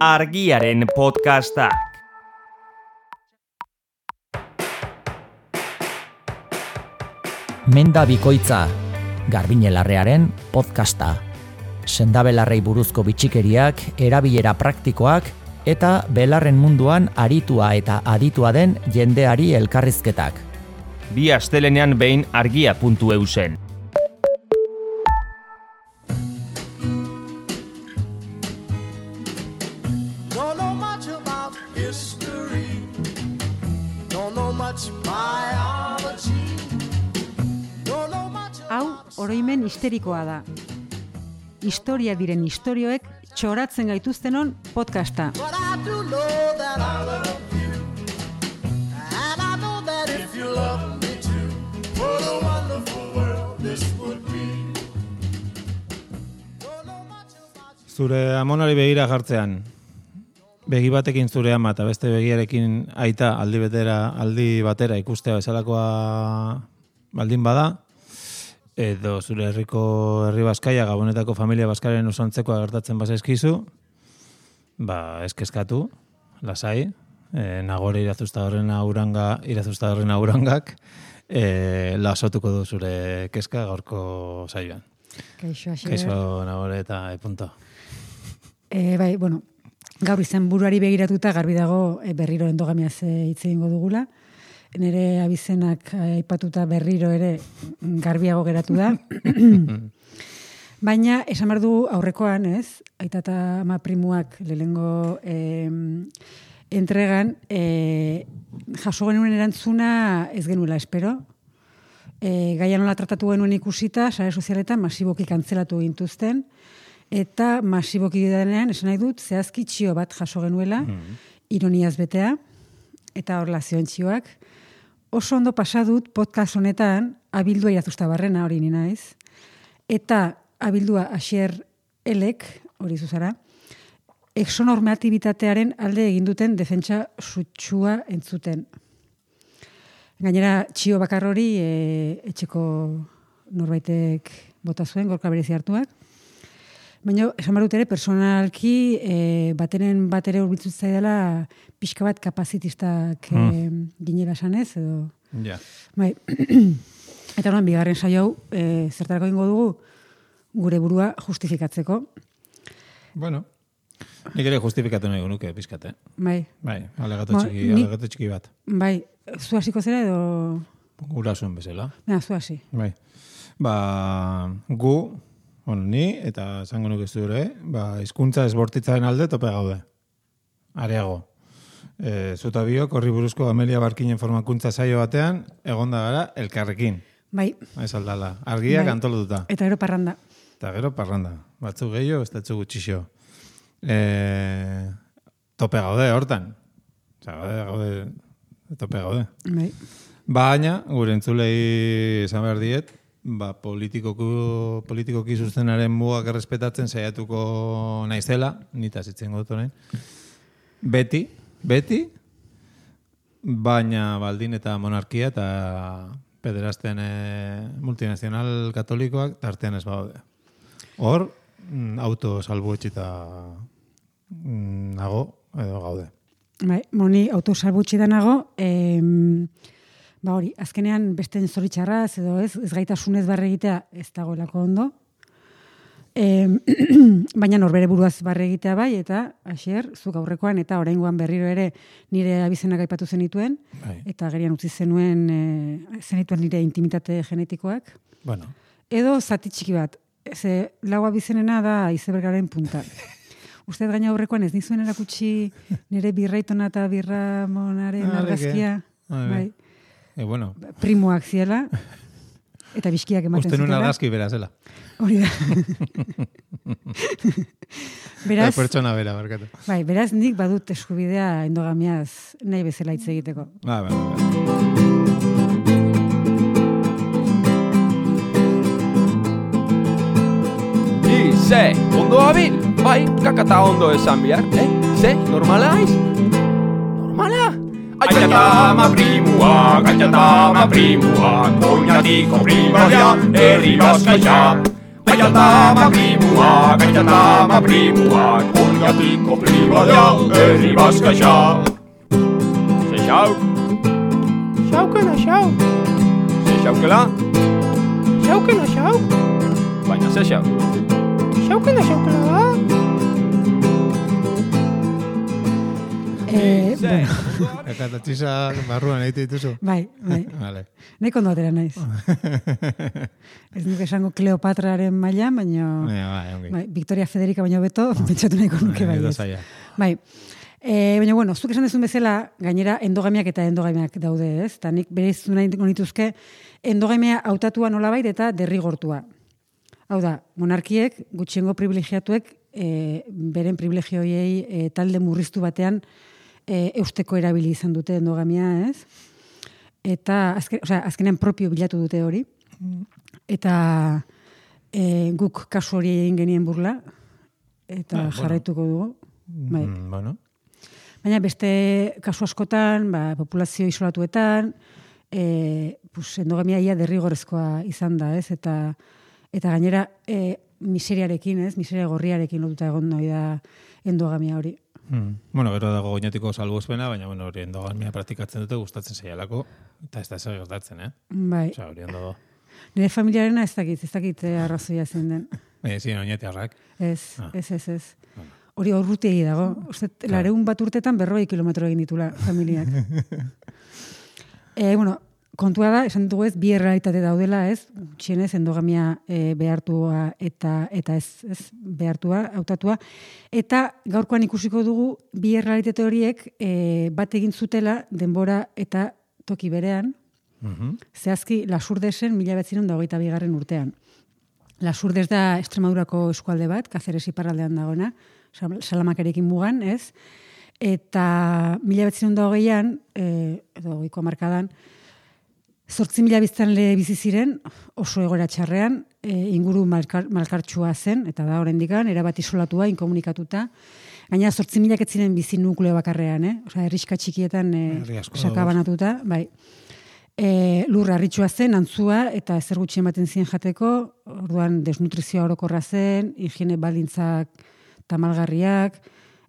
argiaren podcastak. Menda bikoitza, garbinelarrearen podcasta. Sendabelarrei buruzko bitxikeriak, erabilera praktikoak, eta belarren munduan aritua eta aditua den jendeari elkarrizketak. Bi astelenean behin argia.eu this would be. Don't know much about you. Zure amonari begira jartzean, begi batekin zure ama eta beste begiarekin aita aldi betera, aldi batera ikustea bezalakoa baldin bada, edo zure herriko herri Baskaia, Gabonetako familia Baskaren osantzekoa gertatzen bazaizkizu, ba, eskeskatu, lasai, e, nagore irazuzta horren auranga, irazuzta horren aurangak, e, lasotuko du zure keska gaurko saioan. Kaixo, Asier. Kaixo nagore eta e, punto. E, bai, bueno, gaur izan buruari begiratuta garbi dago e, berriro endogamiaz e, hitz egingo dugula. Nere abizenak eh, aipatuta berriro ere garbiago geratu da. Baina, esan behar du aurrekoan, ez? Aita eta ama primuak lehengo em, entregan, e, jaso genuen erantzuna ez genuela espero. E, gaia nola tratatu genuen ikusita, sare sozialetan masiboki kantzelatu gintuzten, eta masiboki denean, esan nahi dut, zehazki txio bat jaso genuela, ironiaz betea, eta hor lazioen txioak. Oso ondo pasa dut podcast honetan, abildua irazuzta barrena hori ni naiz, eta abildua asier elek, hori zuzara, exonormatibitatearen alde egin duten defentsa sutsua entzuten. Gainera, txio bakar hori e, etxeko norbaitek bota zuen, gorka berezi hartuak. Baina, esan behar dut ere, personalki e, batenen bat ere urbiltzu zaidala pixka bat kapazitistak e, ginela esanez, edo... Ja. Bai, eta orduan bigarren saio hau e, zertarako ingo dugu gure burua justifikatzeko. Bueno, nik ere justifikatu nahi nuke, pizkat, eh? Bai, Bai, alegato Ba, txiki, ni- alegato txiki bat. bai, zu hasiko zera edo... Gurasoen bezala. Na, zu hasi. Bai. Ba, gu, bueno, ni, eta zango nuke zure, ba, hizkuntza esbortitzaren alde tope gaude. Areago. E, zuta biok, horri buruzko Amelia Barkinen formakuntza saio batean, egonda gara, elkarrekin. Bai, Ez aldala. Argiak Bai. antolotuta. eta gero parranda. Eta gero parranda. Batzu gehiago, ez datzu gutxixo. E, tope gaude, hortan. Osa, gaude, gaude, tope gaude. Bai, Baina, gure entzulei esan behar diet, ba, politikoku, politikoki zuzenaren mugak errespetatzen saiatuko naizela, nita zitzen dut orain. Beti, beti, baina baldin eta monarkia eta pederazten e, multinazional katolikoak tartean ez baude. Hor, mm, auto salbuetxita mm, nago edo gaude. bai, moni autosalbutxi da nago, em, ba hori, azkenean besten zoritxarraz edo ez, ez gaitasunez barre egitea ez dagoelako ondo. Em, baina norbere buruaz barre egitea bai, eta asier, zuk aurrekoan eta oraingoan berriro ere nire abizenak aipatu zenituen, Bai. eta gerian utzi zenuen e, zenituen nire intimitate genetikoak. Bueno, Edo zati txiki bat, ze lau abizenena da izebergaren punta. Uste gaina aurrekoan ez nizuen erakutsi nire birraitona eta birramonaren Ah, argazkia. Bai. Bai, e, bueno, primoak ziela. Eta bizkiak ematen uste nun zutela. argazki bera zela. Hori da. beraz, Beraz, pertsona bera, barkatu. bai, beraz nik badut eskubidea endogamiaz nahi bezala hitz egiteko. Ba, ba, ba. Ze, ondo abil? Bai, kakata ondo esan behar, eh? Ze, normala aiz? Normala? Aitatama primuak, aitatama primuak, oinatiko primaria, herri bazkaitza. Aita eta ama primuak, aita eta ama primuak Oñatiko prima da, herri bazkaxa Ze xau? Xaukela, xau. Ze xaukela? Xaukela, xau. Baina ze xau? Xaukela, xaukela da. Eh, Ze, bueno, Eka eta txisa barruan egite dituzu. bai, bai. Vale. Nahiko ondo atera naiz. Ez nuke esango Kleopatraren maila, baina... Bai. Bai, Victoria Federica baino beto, pentsatu nahiko nuke bai. Ez. Bai. E, baina, bueno, zuk esan dezun bezala, gainera endogamiak eta endogamiak daude, ez? Eta nik bere izu nahi nituzke, endogamia hautatua nolabait eta derrigortua. Hau da, monarkiek, gutxiengo privilegiatuek, e, beren privilegioiei e, talde murriztu batean e, eusteko erabili izan dute endogamia, ez? Eta azken, osea, azkenean propio bilatu dute hori. Eta e, guk kasu hori egin genien burla, eta Ah, bueno. jarraituko dugu. Bai. Mm, bueno. Baina beste kasu askotan, ba, populazio isolatuetan, e, pues, endogamia ia derrigorrezkoa izan da, ez? Eta, eta gainera e, miseriarekin, ez? Miseria gorriarekin lotuta egon da endogamia hori. Mm. Bueno, gero dago goñatiko salbuespena, baina bueno, hori endogamia praktikatzen dute gustatzen zaialako, eta ez da zer gertatzen, eh? Bai, Osea, hori ondo do. nire familiarena ez dakit, ez dakit eh, arrazoia zein den. Baina ziren oinetiarrak. Ez, Ah. ez, ez, ez. Hori urrutiegi dago. Uste, lareun bat urtetan berroi kilometro egin ditula familiak. e, bueno, kontua da, esan dugu ez, bi errealitate daudela, ez? Txienez, endogamia e, behartua eta eta ez, ez behartua, hautatua. Eta gaurkoan ikusiko dugu bi errealitate horiek e, bat egin zutela denbora eta toki berean, Mhm. zehazki Lasurdesen mila betzinen da hogeita bigarren urtean. Lasurdes da Extremadurako eskualde bat, Kazeres iparraldean dagoena, Sal- Salamakarekin mugan, ez? Eta mila betzinen da hogeian, e, edo goiko markadan, Zortzi mila biztanle bizi ziren, oso egoera txarrean, e, inguru malkar, malkartsua zen, eta da oraindikan erabat isolatua, inkomunikatuta. Gaina zortzi milak ez ziren bizi nukleo bakarrean, eh? Osa, herriska txikietan e, sakabanatuta, bai. E, lur harritxua zen, antzua, eta ezer gutxi ematen zien jateko, orduan desnutrizioa orokorra zen, higiene baldintzak tamalgarriak,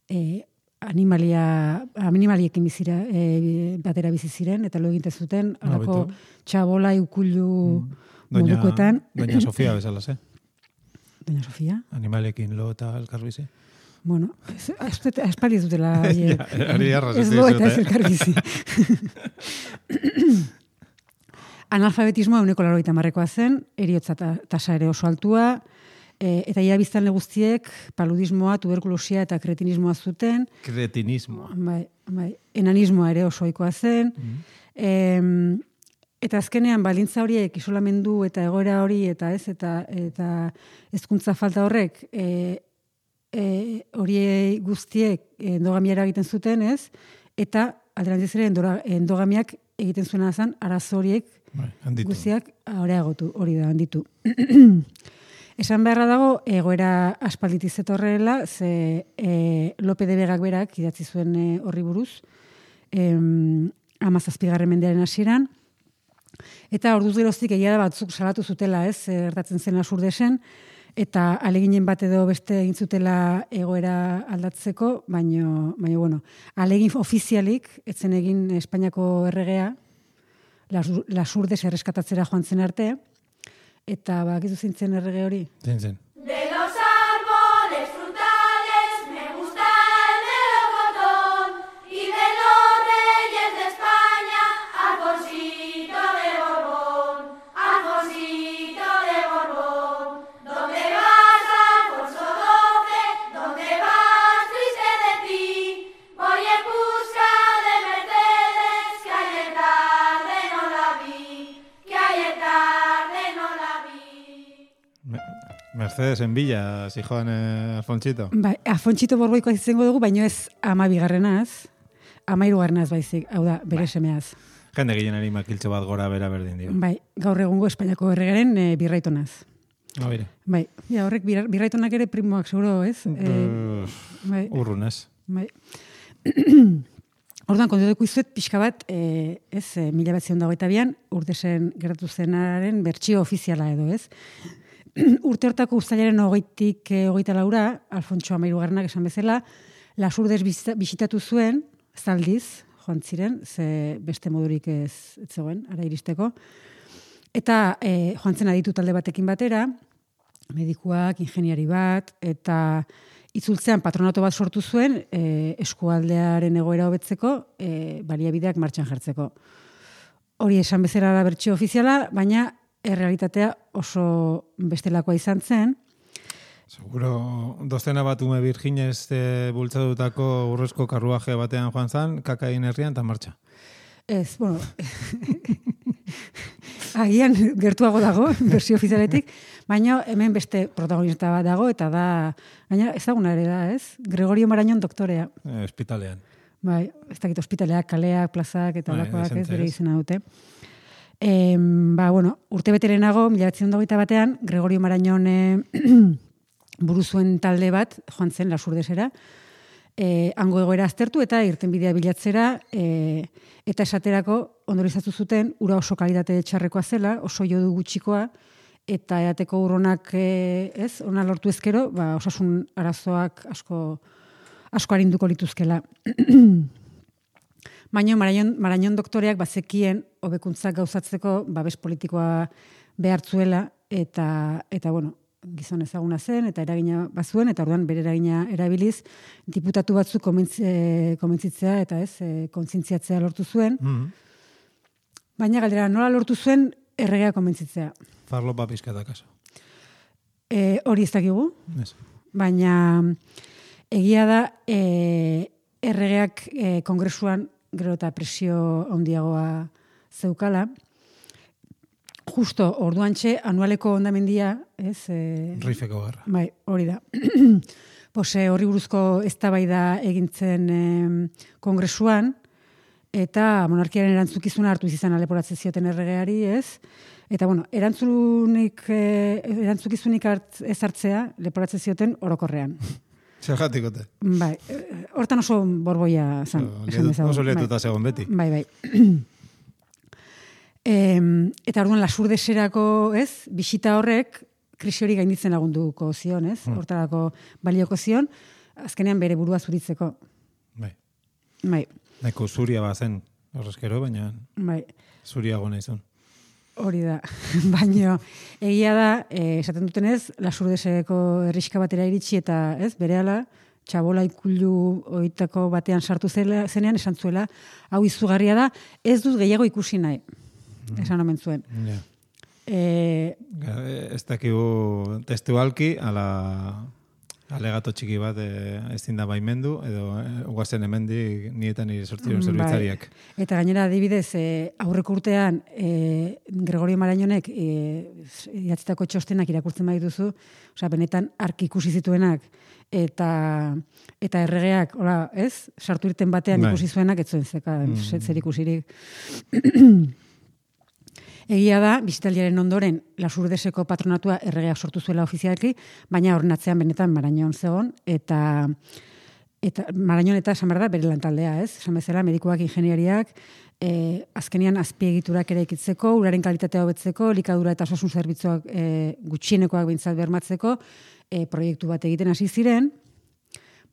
e, animalia, animaliekin bizira, e, batera bizi ziren, eta lo egiten zuten, Ah, alako beto. txabola ikullu Doña, modukoetan. Doña Sofia bezala, ze? Doña Sofia? Animalekin lo eta elkarbizi. Bueno, aspaldi dutela. Ja, ez lo eta ez elkarbizi. Analfabetismoa uneko laroita marrekoa zen, eriotza ta- tasa ere oso altua, e, eta ia biztanle guztiek paludismoa, tuberkulosia eta kretinismoa zuten, Kretinismoa. bai, bai, enanismoa ere oso ohikoa zen. Em, eta azkenean balintza horiek isolamendu eta egoera hori eta ez eta eta hezkuntza falta horrek e, e, horiei guztiek endogamiara egiten zuten, ez? Eta alderantziz ere endogamiak egiten zuena zen arazo horiek Bai, guztiak areagotu, hori da, handitu. Esan beharra dago, egoera aspalditi zetorrela, ze e, Lope de Begak berak idatzi zuen e, horri buruz, em, amazazpigarren mendearen hasieran, eta orduz geroztik egia da batzuk salatu zutela, ez, zer gertatzen zen asurdesen, eta aleginen bat edo beste egin zutela egoera aldatzeko, baino, baino bueno, alegin ofizialik, etzen egin Espainiako erregea, Las- lasurdes erreskatatzera joan zen arte, eta bakizu zintzen errege hori. Zen, Mercedes en Villa, si joan eh, Alfonchito. Ba, Afontxito borboikoa izango dugu, baino ez ama bigarrenaz, baizik, hau da, bere semeaz. Jende gehienari makiltxo bat gora bera berdin dio. Bai, gaur egungo Espainiako erregaren e, birraitonaz. Ah. Bai, ja, horrek bir- birraitonak ere primoak seguro, ez? E, bai, Urrun ez. bai. Orduan, kontutuko izuet, pixka bat, e, ez, e, mila bat zion dagoeta bian, urdesen gertatu zenaren bertsio ofiziala edo, ez? urte hortako uztailaren hogeitik eh, hogeita laura, Alfontso Amairugarrenak esan bezala, lasurdez bisitatu zuen, zaldiz, joan ziren, ze beste modurik ez, ez zegoen, ara iristeko. Eta e, joan zen aditu talde batekin batera, medikuak, ingeniari bat, eta itzultzean patronato bat sortu zuen e, eskualdearen egoera hobetzeko e, baliabideak martxan jartzeko. Hori esan bezala da bertxio ofiziala, baina errealitatea oso bestelakoa izan zen. Seguro, dozena bat ume Virginez e, bultzadutako urrezko karruaje batean joan zan, kakain herrian eta martxa. Ez, bueno, agian gertuago dago, bersio ofizialetik, baina hemen beste protagonista bat dago, eta da, gaina ezaguna ere da, ez? Gregorio Marañon doktorea. E, ospitalean. Bai, ez dakit ospitaleak, kaleak, plazak eta Bai, olakoak ez bere ez? izena dute. E, ba, bueno, urte beterenago, mila batean Gregorio Marañon e, buru zuen talde bat, joan zen lasurdesera, e, hango egoera aztertu eta irtenbidea bilatzera, e, eta esaterako ondorizatu zuten, ura oso kalitate txarrekoa zela, oso jodu gutxikoa, eta eateko urronak, e, ez, ona lortu ezkero, ba, osasun arazoak asko, asko arinduko lituzkela. Baina Marañon, Marañon doktoreak bazekien hobekuntzak gauzatzeko babes politikoa behartzuela eta eta bueno, gizon ezaguna zen eta eragina bazuen eta orduan bere eragina erabiliz diputatu batzuk komentz, e, komentzitzea eta ez e, kontzientziatzea lortu zuen. Mm Baina galdera nola lortu zuen erregea komentzitzea. Farlo papiskata kaso. E, hori ez dakigu, Ez. baina egia da e, erregeak e, kongresuan gero eta presio handiagoa zeukala. Justo orduantxe anualeko ondamendia, ez? E, Rifeko garra. Bai, hori da. Pose horri buruzko eztabaida egintzen em, kongresuan, eta monarkiaren erantzukizuna hartu izan aleporatze zioten erregeari, ez? Eta bueno, erantzunik, eh, erantzukizunik hart, ez hartzea leporatze zioten orokorrean. Zergatikote. Bai, eh, hortan oso borboia zan. dezagun. Oso Bai. letuta zegoen beti. Bai, bai. Em, eta orduan lasurdeserako, ez, bisita horrek krisi hori gainditzen lagunduko zion, ez? Hortarako balioko zion, azkenean bere burua zuritzeko. Bai. Bai, Nahiko zuria bazen, horrezkero, baina bai, zuriago nahi zuen. hori da. Baina egia da, eh, esaten dutenez, lasurdeseko herriska batera iritsi eta, ez, berehala, txabola ikulu oitako batean sartu zela, zenean esan zuela, hau izugarria da, ez dut gehiago ikusi nahi. Esan omen zuen. Ja. Eh, Ez dakigu testualki, ala alegato txiki bat e, ezin da baimendu, edo e, guazen hemendik nietan nire sortzion Bai. zerbitzariak. Eta gainera adibidez, e, aurreko urtean e, Gregorio Marañonek e, idatzitako txostenak irakurtzen bai duzu, osea benetan ark ikusi zituenak eta eta erregeak, hola, ez? Sartu irten batean Bai. ikusi zuenak ez zuen zeka mm. zer ikusirik. Egia da, bizitaldiaren ondoren lasurdeseko patronatua erregeak sortu zuela ofizialki, baina horren atzean benetan Marañon zegon, eta eta Marañon eta esan behar da bere lantaldea, ez? Esan bezala, medikuak, ingeniariak, e, azkenian azpiegiturak ere ikitzeko, uraren kalitatea hobetzeko, likadura eta osasun zerbitzuak e, gutxienekoak bintzat bermatzeko, e, proiektu bat egiten hasi ziren,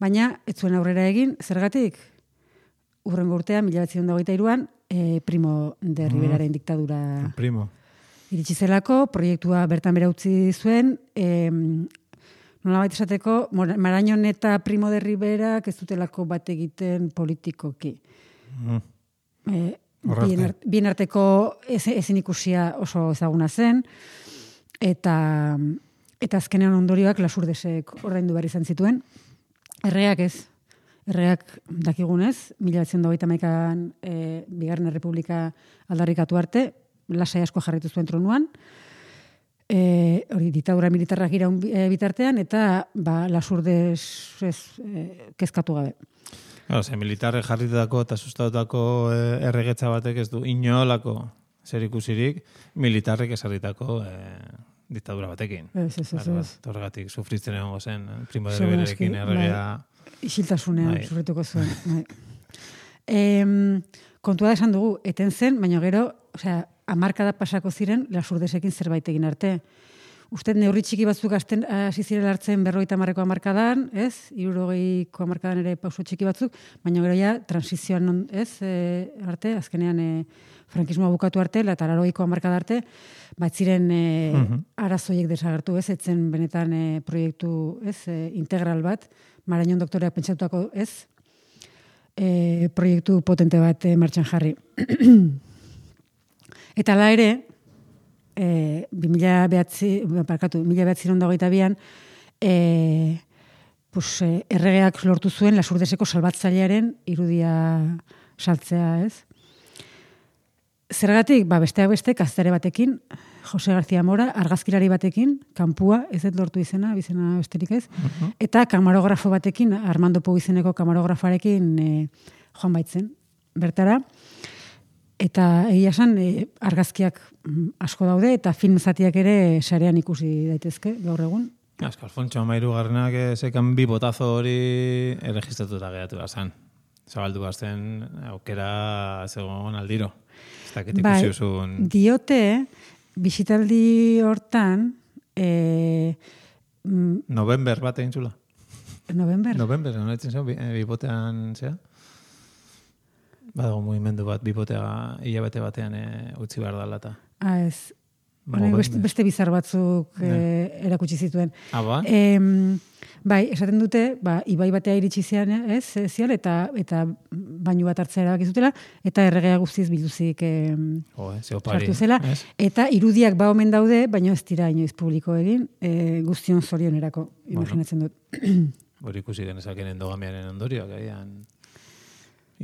baina ez zuen aurrera egin, zergatik? Urrengo urtean, mila bat iruan, e, Primo de Riberaren diktadura Primo. iritsi zelako, proiektua bertan bera utzi zuen, e, nolabait esateko, Mor- Marañon eta Primo de Riberak ez dutelako bat egiten politikoki. Mm. E, bien, art, bien arteko ez, ezin ikusia oso ezaguna zen, eta, eta azkenean ondorioak lasurdesek ordaindu behar izan zituen. Erreak ez, erreak dakigunez, mila batzen dogeita maikan e, Bigarren Errepublika aldarrikatu arte, lasai asko jarritu zuen tronuan, e, hori ditadura militarrak iraun bi- e, bitartean, eta ba, lasurdez ez, e, kezkatu gabe. Claro, ze militarre jarritako eta sustatutako e, erregetza batek ez du inolako zer ikusirik militarrek esarritako e, diktadura batekin. Ez, ez, ez, ez. bat, Horregatik sufritzen egongo zen, eh, primo de Segurazki, Riberekin bai. Isiltasunean Bai. sufrituko zuen. Bai. Em, kontua da esan dugu, eten zen, baina gero, osea, amarkada pasako ziren lasurdesekin zerbait egin arte. uste neurri txiki batzuk azten hasi zirela hartzen berrogeita marreko amarkadan, ez? Irurogeiko amarkadan ere pauso txiki batzuk, baina gero ja, transizioan, ez? E, arte, azkenean e, frankismoa bukatu arte, eta larogeiko amarkada arte, bat ziren e, arazoiek desagertu, ez? Etzen benetan e, proiektu, ez? E, integral bat, Marañon doktoreak pentsatutako, ez? E, proiektu potente bat e, martxan jarri. Eta ala ere, e, 2000 behatzi, barkatu, 2000 behatziron dagoita bian, e, pues, erregeak lortu zuen lasurdeseko salbatzailearen irudia saltzea, ez? Zergatik, ba, besteak beste, kaztare batekin, Jose García Mora, argazkilari batekin, kanpua, ez dut lortu izena, bizena besterik ez, eta kamarografo batekin, Armando Pou izeneko kamarografarekin e, joan baitzen. Bertara, eta egia esan e, argazkiak mm, asko daude, eta film zatiak ere sarean ikusi daitezke, gaur egun. Asko, Alfonso Amairu garrenak sekan bi botazo hori erregistratuta geratu da zan. Zabaldu bazten aukera zegoen aldiro. Dakit Bai, ikusi uzun... diote, bisitaldi hortan, e, November bat egin zula. november, November, nonetzen zeu, bi- eh, bibotean, zea? Badago mugimendu bat, bibotea hilabete batean e, utzi behar dala eta. ah, ez, Honek beste, beste bizar batzuk e, erakutsi zituen. Ah, ba? Em, bai, esaten dute, ba, ibai batea iritsi zian, ez, eh, zian, eta, eta bainu bat hartzea erabaki zutela, eta erregea guztiz biluzik em, eh, sartu zela, ez? eta irudiak ba omen daude, baina ez dira inoiz publiko egin, e, guztion zorionerako, imaginatzen dut. Hori ikusi genezaken endogamiaren ondorioak, agian...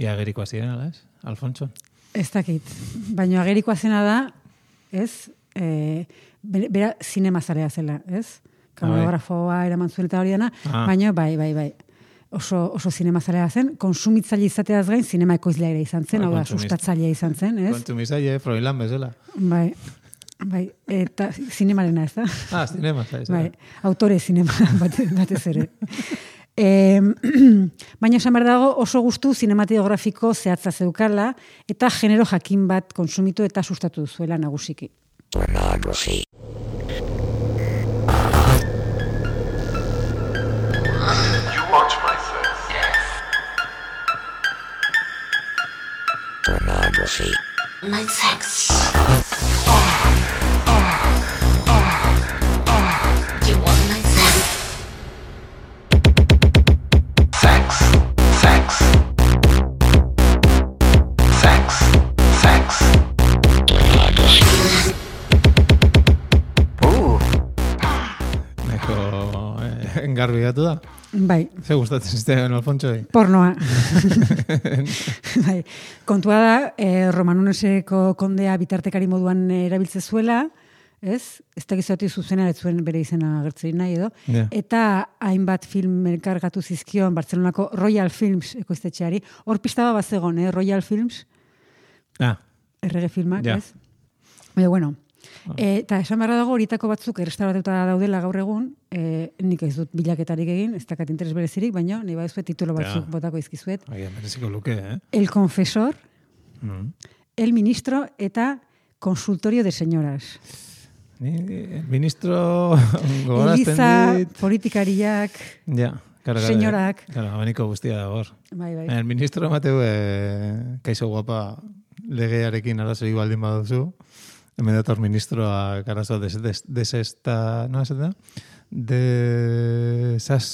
Ia gerikoa ziren, ala, ez? Alfonso? Ez dakit, baina agerikoa zena da, ez, e, bera, bera zinemazarea zela, ez? Kameragrafoa eraman zuen eta hori dena, Ah. baina bai, bai, bai. Oso, oso zinemazalea zen, konsumitzaile izateaz gain, zinema ekoizlea ere izan zen, Bai, hau da, sustatzailea izan zen, ez? Kontsumizaile, Froilan bezala. Bai, bai, eta zinemarena ez da? Ah, zinema, zaiz. Bai, autore zinema bate, batez ere. E, baina esan behar dago oso gustu zinematografiko zehatza zeukala eta genero jakin bat konsumitu eta sustatu zuela nagusiki. You My sex. You want my sex? Sex. Sex. Sex. Sex. Neko eh, engarbi gatu da. Bai, Ze gustatzen zitean Alfonso. pornoa. bai, kontua da, e, Romanuneseko kondea bitartekari moduan erabiltze zuela, ez? Ez da gizatu zuzena, zuen bere izena agertzerik nahi edo. Ja. Eta hainbat film elkargatu zizkion Bartzelonako Royal Films ekoiztetxeari. Hor pista bat bazegon, eh? Royal Films, Ah, errege filmak, Ja. ez? Baina, bueno, eta esan beharra dago horietako batzuk errestauratuta daudela gaur egun, e, nik ez dut bilaketarik egin, ez dakat interes berezirik, baina ni baduzuet titulo batzuk Ja. botako izkizuet. agian mereziko luke, eh? El Confesor, Mm. El Ministro eta Consultorio de Señoras. Ni, el ministro gogorazten Eliza, dit. politikariak, Ja, karo. senyorak. Karo, abaniko guztia da hor. bai, bai. El ministro Mateu, eh, kaixo guapa legearekin arazoi baldin baduzu, hemen dator ministroa arazo des, des, desesta, no esaten da? Desas,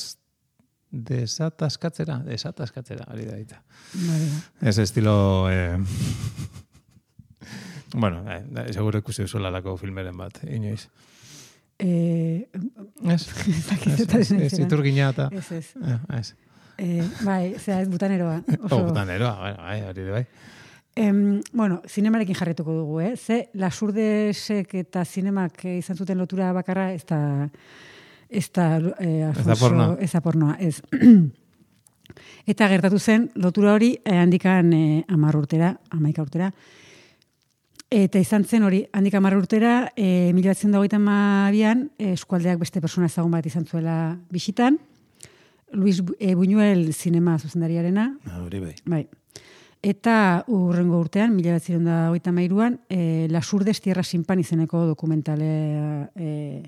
desataskatzera, desataskatzera, hori da dita. Bai, bai. Ez estilo... Eh, bueno, eh, seguro ikusi duzuela lako filmeren bat, inoiz. Eh, Ez? Ez, ez, iturgina eta... ez, ez. Eh, ez. Eh, bai, zera, ez butaneroa. Oh, butaneroa, bueno, bai, hori da bai. Em, bueno, zinemarekin jarretuko dugu, eh? Ze, lasurdesek eta zinemak eh, izan zuten lotura bakarra, ez da, ez da, eh, Alfonso, pornoa. ez da pornoa, ez. eta gertatu zen, lotura hori eh, handikan eh, amar urtera, amaika urtera, Eta izan zen hori, handik hamar urtera, e, mila batzen dagoetan mabian, eskualdeak beste persona ezagun bat izan zuela bisitan, Luis Bu- e, Buñuel zinema zuzendariarena, Ah, Hori bai. Bai. Eta urrengo urtean, mila bat ziren da hogeita mairuan, e, Lasurdes Tierra Sin Pan izeneko dokumentalea e,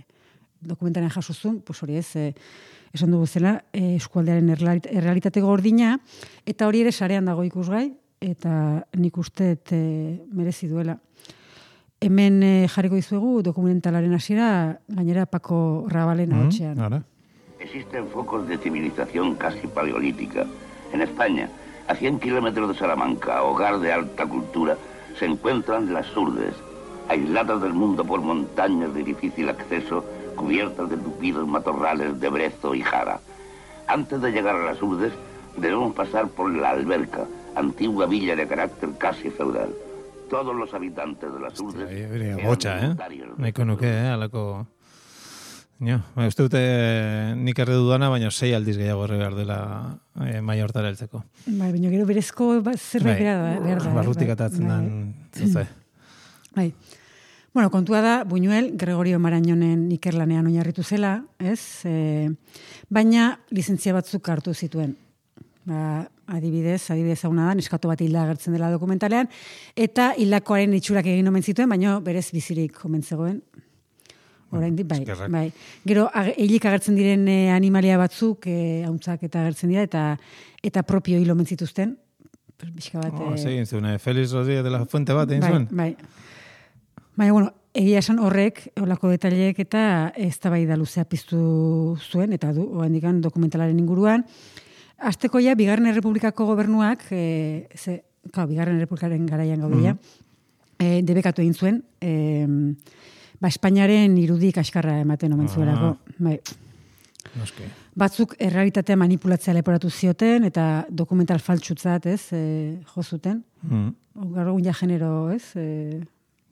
dokumentaren jasozun, pues hori ez, e, esan dugu zela, e, eskualdearen errealit- errealitate gordina, eta hori ere sarean dago ikusgai, eta nik uste e, merezi duela. Hemen e, jarriko dizuegu dokumentalaren hasiera gainera Paco Rabalen Mm. Ara. Existen focos de civilización casi paleolítica. En España, a 100 kilómetros de Salamanca, hogar de alta cultura, se encuentran las Urdes, aisladas del mundo por montañas de difícil acceso, cubiertas de tupidos matorrales de brezo y jara. Antes de llegar a las Urdes, debemos pasar por la Alberca, antigua villa de carácter casi feudal. Todos los habitantes de las Urdes... Eran gotxa, eh? Nahiko nuke, eh, alako... Ja, ba, uste dute eh, nik erre dudana, baina sei aldiz gehiago erre behar dela eh, maia hortara heltzeko. Bai, baina gero berezko ba- zerbait behar da. behar da, eh, barrutik bai, atatzen bai. den zuze. Bai. Bueno, kontua da, Buñuel, Gregorio Marañonen ikerlanean oinarritu zela, ez? E, baina lizentzia batzuk hartu zituen. Ba, adibidez, adibidez hauna da, neskato bat hilda agertzen dela dokumentalean, eta hildakoaren itxurak egin omen zituen, baina berez bizirik omen zegoen. Oraindik bai, eskerrak. bai. Gero hilik agertzen diren eh, animalia batzuk, eh, hauntzak eta agertzen dira eta eta propio hil omen zituzten. Pues, pixka bat, Oh, eh, zegin zuen, eh, Félix Rodríguez de la Fuente bat, egin bai, zuen? Bai. Baina, bueno, egia esan horrek, olako detaileek eta ez da luzea piztu zuen, eta du, oendikan dokumentalaren inguruan. Azteko ja, Bigarren Errepublikako gobernuak, e, ze, kau, Bigarren Errepublikaren garaian gaude ja, e, debekatu egin zuen, e, ba, Espainiaren irudik askarra ematen omen zuelako. Bai. Noski. Batzuk errealitatea manipulatzea leporatu zioten, eta dokumental faltsutzat, ez, e, jo zuten. Mm. Gaur egun ja genero, ez, e,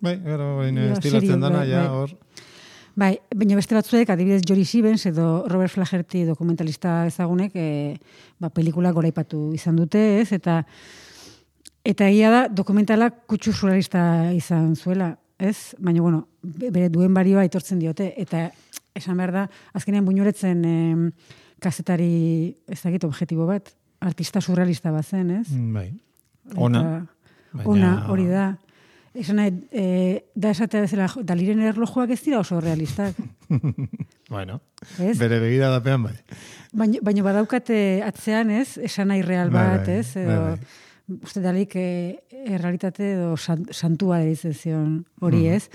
Bai, gero, estilatzen dana, bai, ja, bai. hor... Bai, baina beste batzuek, adibidez Jory Stevens edo Robert Flaherty dokumentalista ezagunek, e, ba, pelikula goraipatu izan dute, ez? Eta eta egia da dokumentala kutsu surrealista izan zuela, ez? Baina, bueno, be- bere duen barioa aitortzen diote. Eta esan behar da, azkenean buñuretzen em, kazetari, ez dakit, objektibo bat, artista surrealista bazen, ez? Mm, Bai. Ona. Baina- Ona, hori da. Esan nahi, e, da esatea bezala, daliren erlojuak ez dira oso realistak. Bueno, Ez? bere begira dapean, bai. Baina, baina badaukate atzean, ez? Esan nahi real Bai, bat, bai, ez? bai, Edo, bai. Uste dalik, e, errealitate edo san, santua deitzen zion hori, Mhm. ez?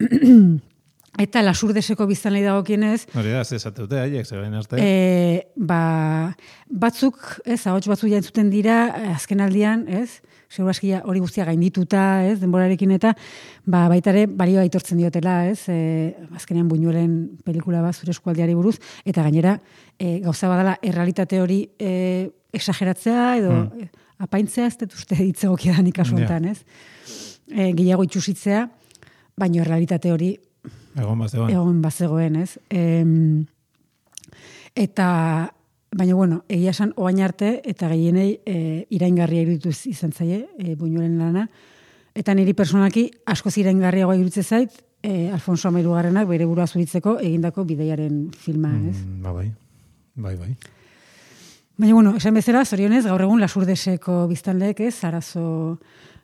Eta lasurdeseko biztan lehi dagokienez, Hori da, ze esate dute, haiek, ze bain arte. E, ba, batzuk, ez, ahots batzuk jantzuten dira, eh, azken aldian, ez, seguraski ja hori guztia gaindituta, ez, denborarekin eta, ba, baita ere, balioa aitortzen diotela, ez, e, azkenean buñuelen pelikula bat zure eskualdiari buruz, eta gainera, e, gauza badala, errealitate hori e, exageratzea, edo Hmm. Apaintzea, ez dut uste hitzegokia da nik kasu honetan, ez, e, gehiago itxusitzea, baino errealitate hori Egon bat zegoen. egon bazegoen, ez? Em, eta, baina, bueno, egia esan oain arte, eta gehienei e, iraingarria iruditu izan zaie, e, buñuelen lana. Eta niri personalki asko iraingarriagoa iruditze zait, e, Alfonso Amairugarrenak bere burua zuritzeko egindako bideiaren filma, ez? Mm, ba, bai. Bai, bai. Baina, bueno, esan bezala, zorionez, gaur egun lasurdeseko biztanleek, ez, arazo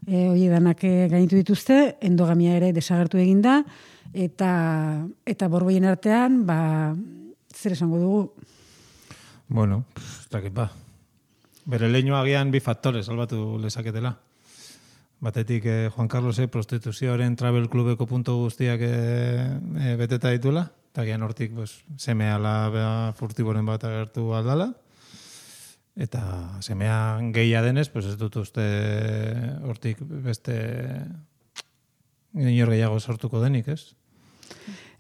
e, hoi danak eh, gainitu dituzte, endogamia ere desagertu eginda, eta, eta borboien artean, ba, zer esango dugu, Bueno, pff, ez dakit ba. Bere leinu agian bi faktore salbatu lezaketela. Batetik eh, Juan Carlosek prostituzioaren travel klubeko puntu guztiak eh, eh, beteta ditula, eta agian hortik pues, seme ala furtiboren bat agertu aldala. Eta semea gehia denez, pues ez dut uste hortik beste inor gehiago sortuko denik, ez?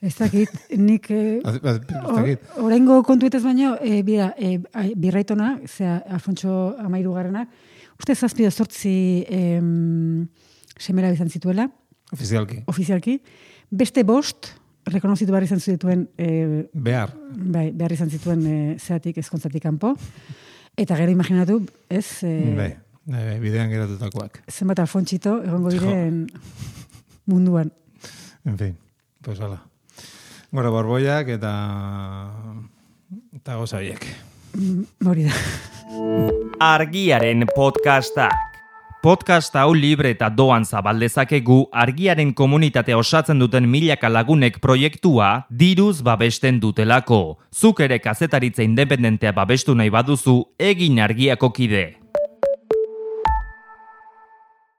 ez dakit, nik... Eh, Az- az- ez dakit. o- Oraingo kontuetez baino, e, bida, e, ai, birraitona, zera, Alfonso Amairugarrenak, uste zazpi da zortzi em, semera bizan zituela, Ofizialki. ofizialki, beste bost, rekonozitu behar izan zituen e, Behar. bai, behar izan zituen e, zeatik ezkontzatik kanpo. Eta gero imaginatu, ez, e, Bai, bai, bidean geratutakoak. zenbat alfontxito egongo diren munduan. En fin, pues hala. Gora borboiak eta eta goza horiek. Mm, Hori da. Argiaren podcastak. Podcast hau libre eta doan zabaldezakegu argiaren komunitatea osatzen duten milaka lagunek proiektua diruz babesten dutelako. Zuk ere kazetaritza independentea babestu nahi baduzu egin argiako kide.